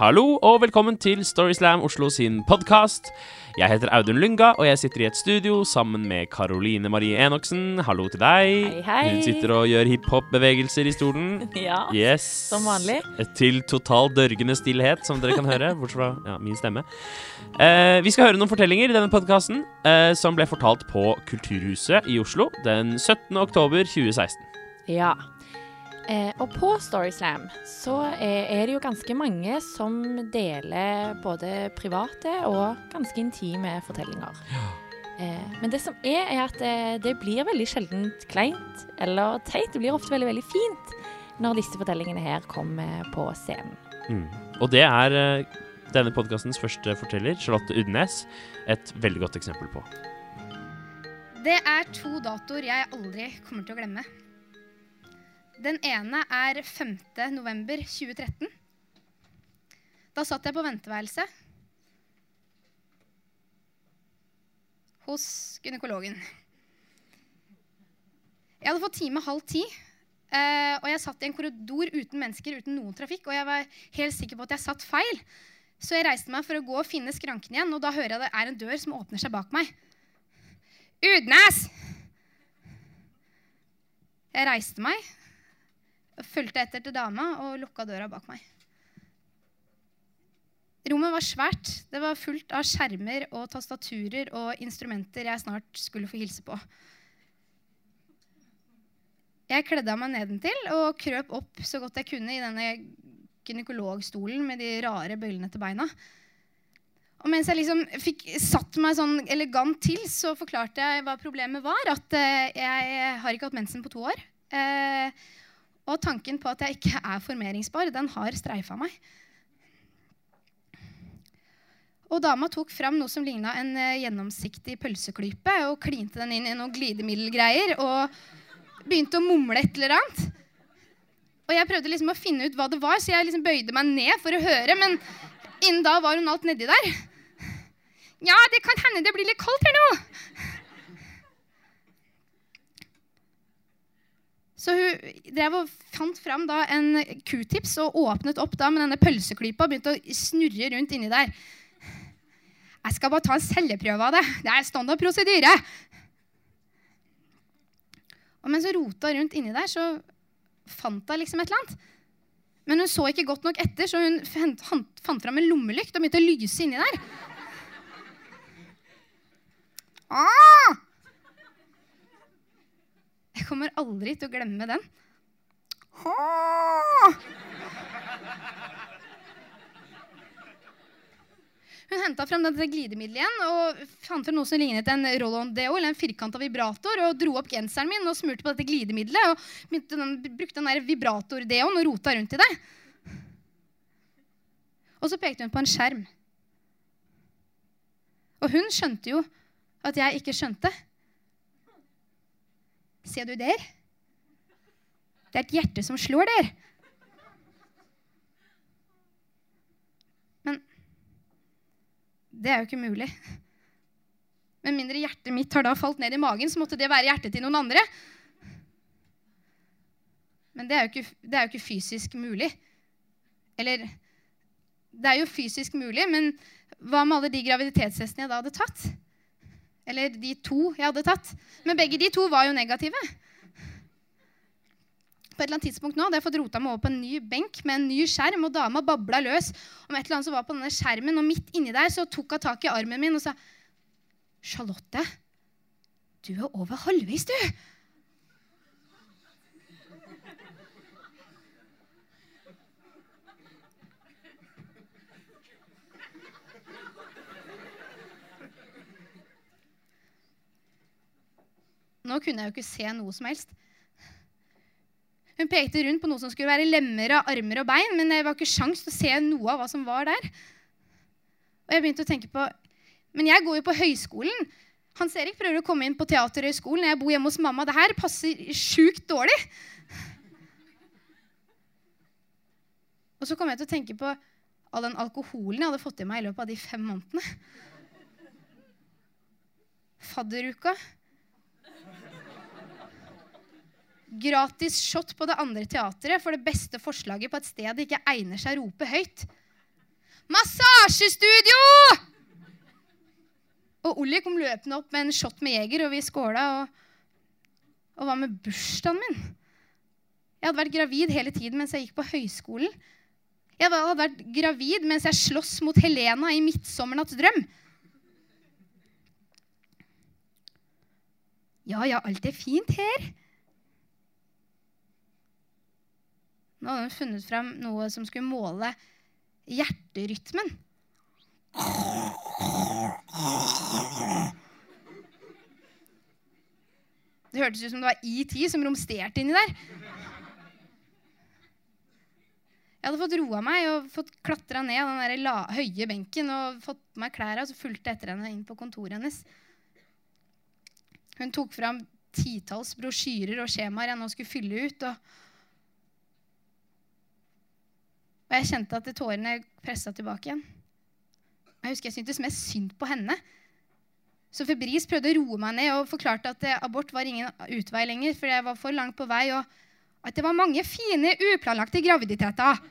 Hallo og velkommen til Storyslam Oslo sin podkast. Jeg heter Audun Lynga, og jeg sitter i et studio sammen med Karoline Marie Enoksen. Hallo til deg. Hei, hei. Hun sitter og gjør hiphop-bevegelser i stolen. Ja, Yes. som vanlig. Til total dørgende stillhet, som dere kan høre. Bortsett fra ja, min stemme. Eh, vi skal høre noen fortellinger i denne podkasten eh, som ble fortalt på Kulturhuset i Oslo den 17. oktober 2016. Ja. Eh, og på Storyslam så er, er det jo ganske mange som deler både private og ganske intime fortellinger. Eh, men det som er, er at det, det blir veldig sjeldent kleint eller teit. Det blir ofte veldig, veldig fint når disse fortellingene her kommer på scenen. Mm. Og det er eh, denne podkastens første forteller, Charlotte Udnes, et veldig godt eksempel på. Det er to datoer jeg aldri kommer til å glemme. Den ene er 5. november 2013. Da satt jeg på venteværelset hos gynekologen. Jeg hadde fått time halv ti, eh, og jeg satt i en korridor uten mennesker, uten noen trafikk, og jeg var helt sikker på at jeg satt feil. Så jeg reiste meg for å gå og finne skranken igjen, og da hører jeg det er en dør som åpner seg bak meg. Udnes! Jeg reiste meg, fulgte etter til dama og lukka døra bak meg. Rommet var svært. Det var fullt av skjermer og tastaturer og instrumenter jeg snart skulle få hilse på. Jeg kledde av meg nedentil og krøp opp så godt jeg kunne i denne gynekologstolen med de rare bøylene til beina. Og mens jeg liksom fikk satt meg sånn elegant til, så forklarte jeg hva problemet var. At eh, jeg har ikke hatt mensen på to år. Eh, og tanken på at jeg ikke er formeringsbar, den har streifa meg. Og dama tok fram noe som ligna en eh, gjennomsiktig pølseklype, og klinte den inn i noen glidemiddelgreier og begynte å mumle et eller annet. Og jeg prøvde liksom å finne ut hva det var, så jeg liksom bøyde meg ned for å høre. Men innen da var hun alt nedi der. Ja, det kan hende det blir litt kaldt her nå. Så hun drev og fant fram da en q-tips og åpnet opp da med denne pølseklypa og begynte å snurre rundt inni der. Jeg skal bare ta en celleprøve av det. Det er standard prosedyre. Og mens hun rota rundt inni der, så fant hun liksom et eller annet. Men hun så ikke godt nok etter, så hun fant, fram en lommelykt og begynte å lyse inni der. Ah! Jeg kommer aldri til å glemme den. Hun henta fram dette glidemiddelet igjen og fant frem noe som lignet en roll-on-deo, eller en firkanta vibrator, og dro opp genseren min og smurte på dette glidemiddelet. Og den, brukte den der vibrator-deoen og rota rundt i det. Og så pekte hun på en skjerm. Og hun skjønte jo at jeg ikke skjønte. Ser du der? Det er et hjerte som slår der. Men det er jo ikke mulig. Med mindre hjertet mitt har da falt ned i magen, så måtte det være hjertet til noen andre. Men det er jo ikke, er jo ikke fysisk mulig. Eller Det er jo fysisk mulig, men hva med alle de graviditetshestene jeg da hadde tatt? Eller de to jeg hadde tatt. Men begge de to var jo negative. På et eller annet tidspunkt nå hadde jeg fått rota meg over på en ny benk med en ny skjerm, og dama babla løs om et eller annet som var på denne skjermen. Og midt inni der så tok hun tak i armen min og sa Charlotte, du er over halvveis, du. Nå kunne jeg jo ikke se noe som helst. Hun pekte rundt på noe som skulle være lemmer av armer og bein, men det var ikke sjans til å se noe av hva som var der. Og jeg begynte å tenke på Men jeg går jo på høyskolen. Hans Erik prøver å komme inn på Teaterhøgskolen. Jeg bor hjemme hos mamma. Det her passer sjukt dårlig. Og så kom jeg til å tenke på all den alkoholen jeg hadde fått i meg i løpet av de fem månedene. Fadderuka. Gratis shot på det andre teatret for det beste forslaget på et sted det ikke egner seg å rope høyt. Massasjestudio! Og Olli kom løpende opp med en shot med Jeger, og vi skåla. Og, og hva med bursdagen min? Jeg hadde vært gravid hele tiden mens jeg gikk på høyskolen. Jeg hadde vært gravid mens jeg sloss mot Helena i 'Midtsommernatts drøm'. Ja, ja, alt er fint her. Nå hadde hun funnet fram noe som skulle måle hjerterytmen. Det hørtes ut som det var IT som romsterte inni der. Jeg hadde fått roa meg og fått klatra ned den der la, høye benken og fått på meg klærne og så fulgte etter henne inn på kontoret hennes. Hun tok fram titalls brosjyrer og skjemaer jeg nå skulle fylle ut. Og, og jeg kjente at tårene pressa tilbake igjen. Jeg husker jeg syntes mest synd på henne. Så Febris prøvde å roe meg ned og forklarte at abort var ingen utvei lenger, for jeg var for langt på vei, og at det var mange fine, uplanlagte graviditeter.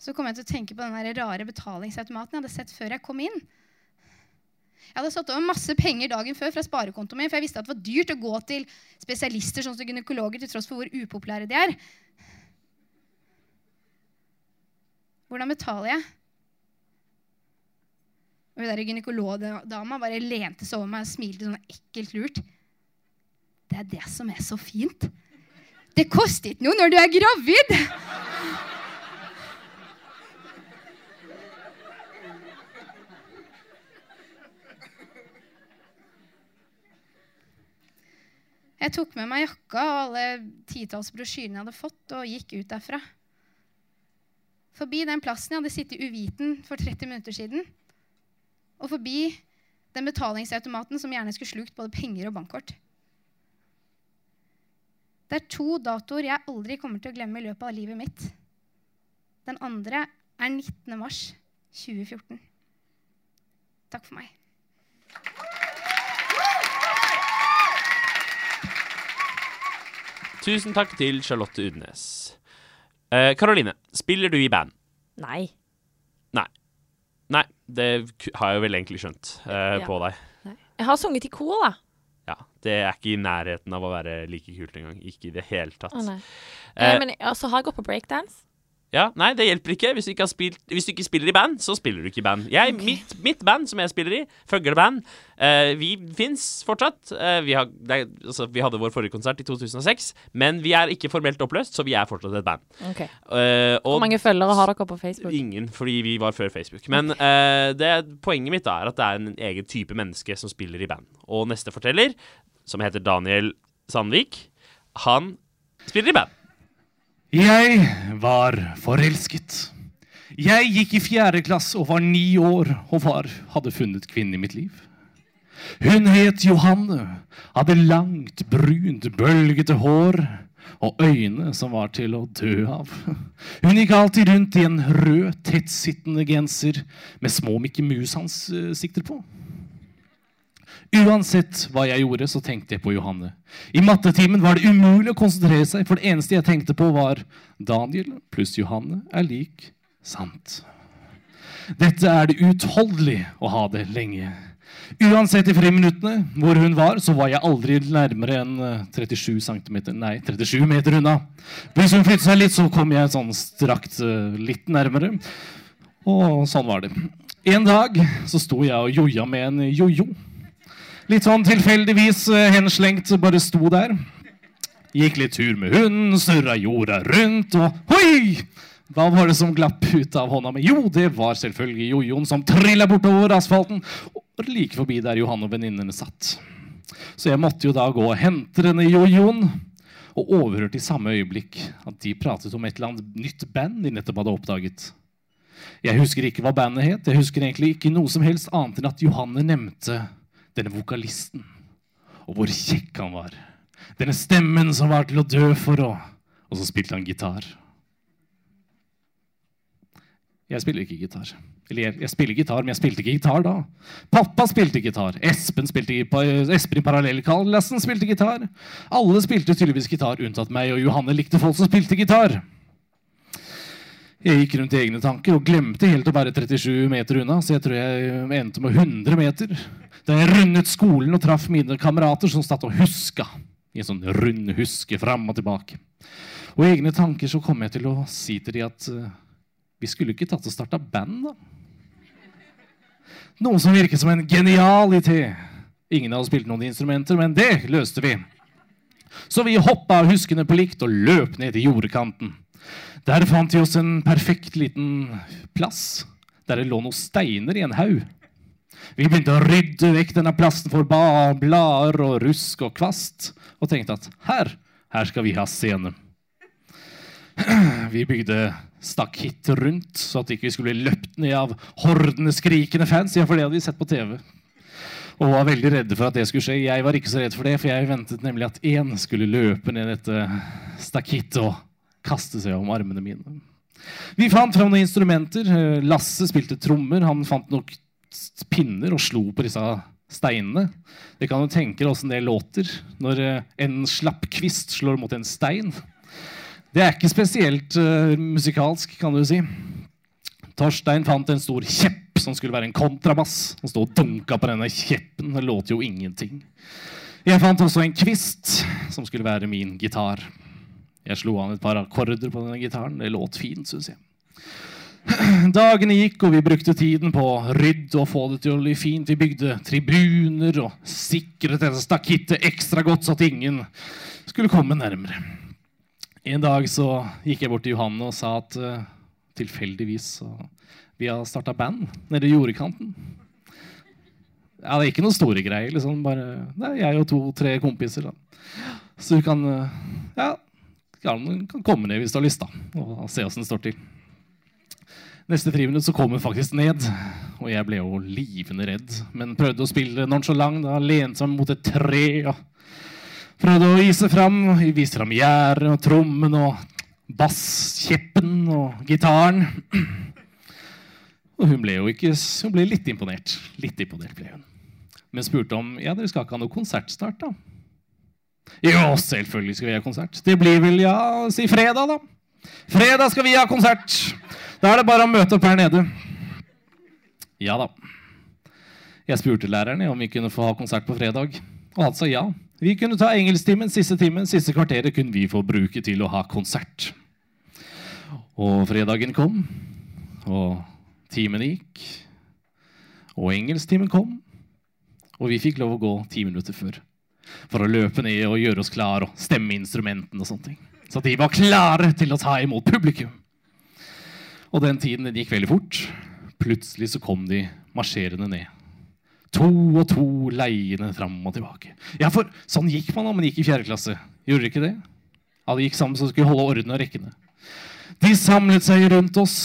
Så kom jeg til å tenke på den rare betalingsautomaten jeg hadde sett før jeg kom inn. Jeg hadde satt over masse penger dagen før fra sparekontoen min, for jeg visste at det var dyrt å gå til spesialister sånn som gynekologer, til tross for hvor upopulære de er. Hvordan betaler jeg? Og hun gynekologdama bare lente seg over meg og smilte sånn ekkelt lurt. Det er det som er så fint. Det koster ikke noe når du er gravid! Jeg tok med meg jakka og alle titalls brosjyrene jeg hadde fått, og gikk ut derfra. Forbi den plassen jeg hadde sittet uviten for 30 minutter siden. Og forbi den betalingsautomaten som gjerne skulle slukt både penger og bankkort. Det er to datoer jeg aldri kommer til å glemme i løpet av livet mitt. Den andre er 19. mars 2014. Takk for meg. Tusen takk til Charlotte Udnes. Karoline, eh, spiller du i band? Nei. Nei. Nei, det har jeg vel egentlig skjønt eh, Ja. på deg. Nei. Jeg har sunget i kor, da. Ja, Det er ikke i nærheten av å være like kult engang. Ikke i det hele tatt. Å, nei. Eh, Eh, men så også har jeg gått på breakdance. Ja, Nei, det hjelper ikke. Hvis du ikke, har spilt, hvis du ikke spiller i band, så spiller du ikke i band. Jeg, okay. mitt, mitt band som jeg spiller i, Føgleband, uh, vi fins fortsatt. Uh, vi, har, det, altså, vi hadde vår forrige konsert i 2006, men vi er ikke formelt oppløst, så vi er fortsatt et band. Okay. Uh, og Hvor mange følgere har dere på Facebook? Ingen, fordi vi var før Facebook. Men eh, det, poenget mitt er at det er en egen type menneske som spiller i band. Og neste forteller, som heter Daniel Sandvik, han spiller i band. Jeg var forelsket. Jeg gikk i fjerde klasse og var ni år og var, hadde funnet kvinnen i mitt liv. Hun het Johanne, hadde langt, brunt, bølgete hår og øyne som var til å dø av. Hun gikk alltid rundt i en rød, tettsittende genser med små Mikke Mus-ansikter på. Uansett hva jeg gjorde, så tenkte jeg på Johanne. I mattetimen var det umulig å konsentrere seg, for det eneste jeg tenkte på, var Daniel pluss Johanne er lik sant. Dette er det utholdelig å ha det lenge. Uansett i friminuttene hvor hun var, så var jeg aldri nærmere enn eh, 37 cm, nei, 37 meter unna. Hvis hun flyttet seg litt, så kom jeg sånn strakt eh, litt nærmere. Og sånn var det. En dag så sto jeg og joia med en jojo. Litt sånn tilfeldigvis eh, henslengt, bare sto der. Gikk litt tur med hunden, surra jorda rundt, og hoi! Hva var det som glapp ut av hånda mi? Jo, det var selvfølgelig jojoen som trilla bortover asfalten og like forbi der Johan og venninnene satt. Så jeg måtte jo da gå og hente denne jojoen, og overhørte i samme øyeblikk at de pratet om et eller annet nytt band de nettopp hadde oppdaget. Jeg husker ikke hva bandet het, jeg husker egentlig ikke noe som helst annet enn at Johanne nevnte denne vokalisten, og hvor kjekk han var. Denne stemmen som var til å dø for, å, og så spilte han gitar. Jeg spiller ikke gitar. Eller jeg, jeg spiller gitar, men jeg spilte ikke gitar da. Pappa spilte gitar. Espen spilte Espen i parallellklassen spilte gitar. Alle spilte tydeligvis gitar, unntatt meg, og Johanne likte folk som spilte gitar. Jeg gikk rundt i egne tanker og glemte helt å være 37 meter unna, så jeg tror jeg endte med 100 meter. Da jeg rundet skolen og traff mine kamerater som satt og huska. I en sånn rund huske fram og tilbake. Og i egne tanker så kom jeg til å si til de at eh, vi skulle ikke tatt og starta band, da. Noe som virket som en genial idé. Ingen av oss spilte noen instrumenter, men det løste vi. Så vi hoppa av huskene på likt og løp ned til jordkanten. Der fant vi oss en perfekt liten plass der det lå noen steiner i en haug. Vi begynte å rydde vekk denne plassen for blader og rusk og kvast, og tenkte at her, her skal vi ha scene. Vi bygde stakitt rundt, så at ikke vi skulle bli løpt ned av hordene skrikende fans. Ja, for det hadde vi sett på TV. Og var veldig redde for at det skulle skje. Jeg var ikke så redd for det, for jeg ventet nemlig at én skulle løpe ned dette stakittet og kaste seg om armene mine. Vi fant fram noen instrumenter. Lasse spilte trommer. Han fant nok pinner og slo på disse steinene. Det kan jo tenke dere åssen det låter når eh, en slapp kvist slår mot en stein. Det er ikke spesielt uh, musikalsk, kan du si. Torstein fant en stor kjepp som skulle være en kontrabass. Han stod og dunka på denne kjeppen. Det låter jo ingenting. Jeg fant også en kvist som skulle være min gitar. Jeg slo an et par akkorder på denne gitaren. Det låt fint, syns jeg. Dagene gikk, og vi brukte tiden på å rydde og få det til å bli fint. Vi bygde tribuner og sikret dette stakittet ekstra godt, så at ingen skulle komme nærmere. En dag så gikk jeg bort til Johanne og sa at eh, tilfeldigvis så vi har starta band nede i jordkanten. Ja, det er ikke noen store greier. liksom bare, Det er jeg og to-tre kompiser. da. Så du kan eh, ja, kan, kan komme ned hvis du har lyst, da, og se åssen det står til. Neste friminutt så kom hun faktisk ned, og jeg ble jo livende redd. Men prøvde å spille nonchalant, lente meg mot et tre. og Prøvde å vise fram vise fram gjerdet og trommen og basskjeppen og gitaren. Og hun ble jo ikke Hun ble litt imponert. Litt imponert ble hun. Men spurte om ja, dere skal ikke ha noe konsert snart, da. Jo, selvfølgelig skal vi ha konsert. Det blir vel, ja, si fredag, da. Fredag skal vi ha konsert. Da er det bare å møte opp her nede. Ja da. Jeg spurte læreren om vi kunne få ha konsert på fredag, og han sa ja. Vi kunne ta engelsktimen, siste timen, siste kvarteret kunne vi få bruke til å ha konsert. Og fredagen kom, og timen gikk, og engelsktimen kom, og vi fikk lov å gå ti minutter før for å løpe ned og gjøre oss klar og stemme instrumentene og sånne ting. Så de var klare til å ta imot publikum. Og den tiden den gikk veldig fort. Plutselig så kom de marsjerende ned. To og to leiende fram og tilbake. Ja, for sånn gikk man da man gikk i fjerde klasse. Gjorde dere ikke det? Alle gikk sammen så de skulle holde orden og rekkene. De samlet seg rundt oss.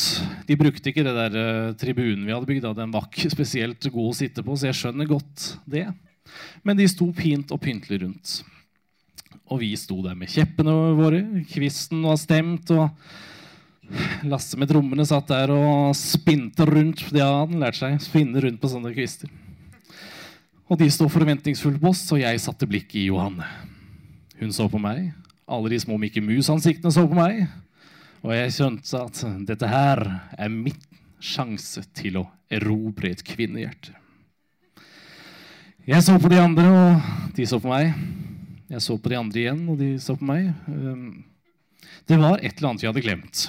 De brukte ikke det der eh, tribunen vi hadde bygd. Den var ikke spesielt god å sitte på, så jeg skjønner godt det. Men de sto pint og pyntelig rundt. Og vi sto der med kjeppene våre. Kvisten var stemt, og Lasse med trommene satt der og spinte rundt. Ja, han lærte seg spinne rundt på sånne kvister. Og de sto forventningsfullt på oss, og jeg satte blikket i Johanne. Hun så på meg. Alle de små Mikke Mus-ansiktene så på meg. Og jeg skjønte at dette her er mitt sjanse til å erobre et kvinnehjerte. Jeg så på de andre, og de så på meg. Jeg så på de andre igjen, og de så på meg. Um, Det var et eller annet vi hadde glemt.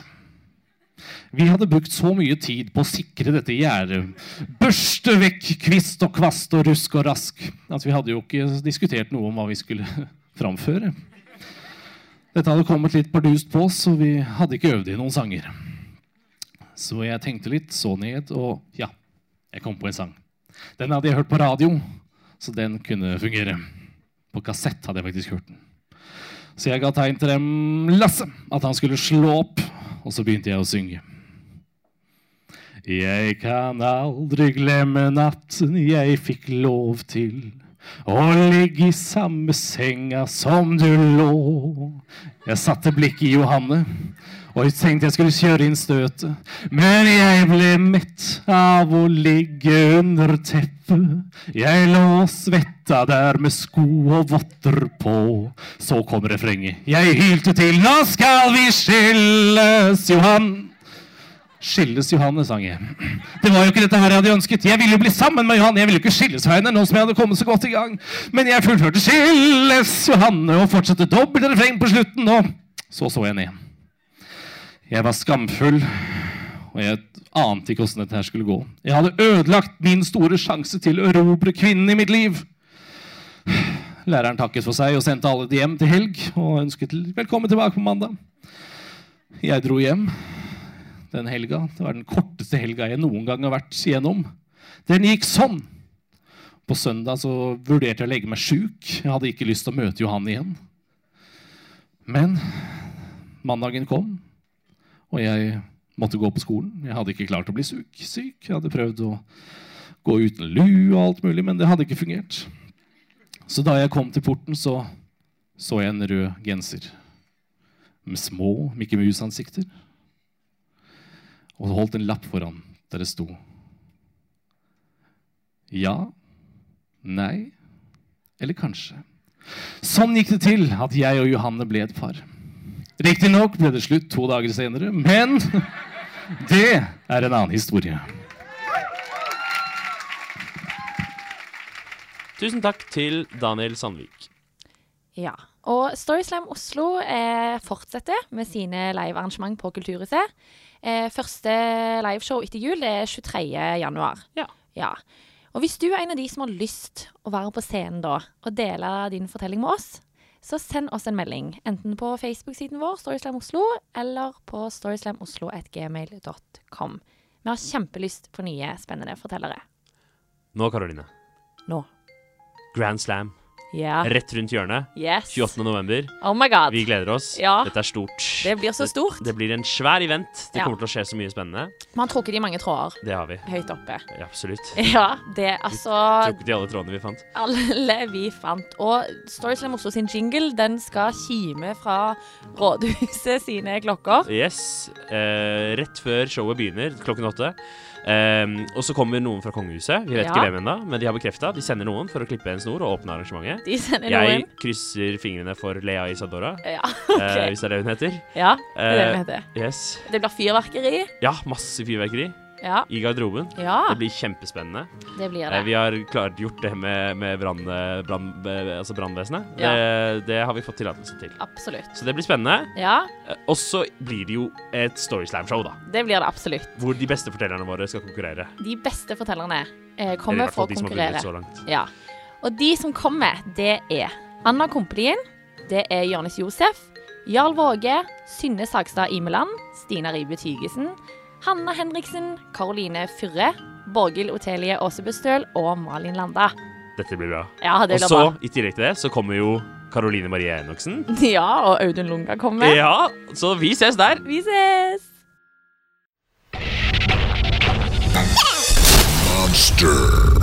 Vi hadde brukt så mye tid på å sikre dette gjerdet. Børste vekk kvist og kvast og rusk og rask. At vi hadde jo ikke diskutert noe om hva vi skulle framføre. Dette hadde kommet litt bardust på oss, og vi hadde ikke øvd i noen sanger. Så jeg tenkte litt, så ned, og ja, jeg kom på en sang. Den hadde jeg hørt på radio, så den kunne fungere. På kassett hadde jeg faktisk hørt den. Så jeg ga tegn til dem Lasse at han skulle slå opp, og så begynte jeg å synge. Jeg kan aldri glemme natten jeg fikk lov til å ligge i samme senga som du lå. Jeg satte blikket i Johanne, Og jeg tenkte jeg skulle kjøre inn støtet. Men jeg ble mett av å ligge under teppet. Jeg lå og svetta der med sko og votter på. Så kom refrenget. Jeg hylte til 'Nå skal vi skilles, Johan'. Skilles Johanne, sang jeg. Det var jo ikke dette her jeg hadde ønsket. Jeg ville jo bli sammen med Johanne. Jeg ville jo ikke skilles henne nå som jeg hadde kommet så godt i gang. Men jeg fullførte 'Skilles Johanne' og fortsatte dobbelt refreng på slutten. Og så så jeg ned. Jeg var skamfull, og jeg ante ikke åssen dette skulle gå. Jeg hadde ødelagt min store sjanse til å erobre kvinnen i mitt liv. Læreren takket for seg og sendte alle hjem til helg og ønsket velkommen tilbake på mandag. Jeg dro hjem den helga. Det var den korteste helga jeg noen gang har vært igjennom. Den gikk sånn. På søndag så vurderte jeg å legge meg sjuk. Jeg hadde ikke lyst til å møte Johan igjen. Men mandagen kom, og jeg måtte gå på skolen. Jeg hadde ikke klart å bli syk. syk. Jeg hadde prøvd å gå uten lue og alt mulig, men det hadde ikke fungert. Så da jeg kom til porten, så så jeg en rød genser med små Mikke Mus-ansikter. og holdt en lapp foran der det sto Ja, nei eller kanskje. Sånn gikk det til at jeg og Johanne ble et par. Riktignok ble det slutt to dager senere, men det er en annen historie. Tusen takk til Daniel Sandvik. Ja. Og Storyslam Oslo eh, fortsetter med sine livearrangement på Kulturhuset. Eh, første liveshow etter jul det er 23. januar. Ja. ja. Og hvis du er en av de som har lyst å være på scenen da, og dele din fortelling med oss, så send oss en melding. Enten på Facebook-siden vår, Storyslam Oslo, eller på storyslamoslo.gmail.com. Vi har kjempelyst på nye, spennende fortellere. Nå, Karoline. Nå. Grand Slam. Ja. Rett rundt hjørnet. Yes. 28. november. Oh my god. Vi gleder oss. Ja. Dette er stort. Det blir så stort. Det, det blir en svær event. Det Ja. kommer til å skje så mye spennende. Vi har trukket i mange tråder Det har vi. høyt oppe. Ja, absolutt. Ja, det altså Trukket i alle trådene vi fant. alle vi fant. Og Storyslam Oslo sin jingle den skal kime fra rådhuset sine klokker. Yes. Eh, rett før showet begynner klokken åtte. Um, og så kommer noen fra kongehuset. Vi vet Ja. ikke hvem ennå, men de har bekrefta. De sender noen for å klippe en snor og åpne arrangementet. De sender Jeg noen. krysser fingrene for Lea Isadora, Ja, eh, OK. hvis det er det hun heter. Ja, det er det Eh, den heter. yes. Det blir fyrverkeri. Ja, masse fyrverkeri Ja, i garderoben. ja Det blir kjempespennende. det blir Eh, det. Vi har klart gjort det med, med brannvesenet. Brand, altså. Ja. Det, det har vi fått tillatelse til. Absolutt. Så det blir spennende. Ja, Eh, Og så blir det jo et Storyslam-show, da. det blir det absolutt. Hvor de beste fortellerne våre skal konkurrere. De beste fortellerne eh, Eller i kommer hvert for fall å de som har konkurrere. vunnet så langt. Ja. Og de som kommer, det er Anna Kompelien, det er Jonis Josef, Jarl Våge, Synne Sagstad Imeland, Stina Ribe Tygesen, Hanna Henriksen, Karoline Fyrre, Borghild Otelie Aasebøstøl og Malin Landa. Dette blir bra. Ja, det Og så, bra. i tillegg til det, så kommer jo Karoline Marie Enoksen. Ja, og Audun Lunga kommer. Ja, så vi ses der. Vi ses! Monster.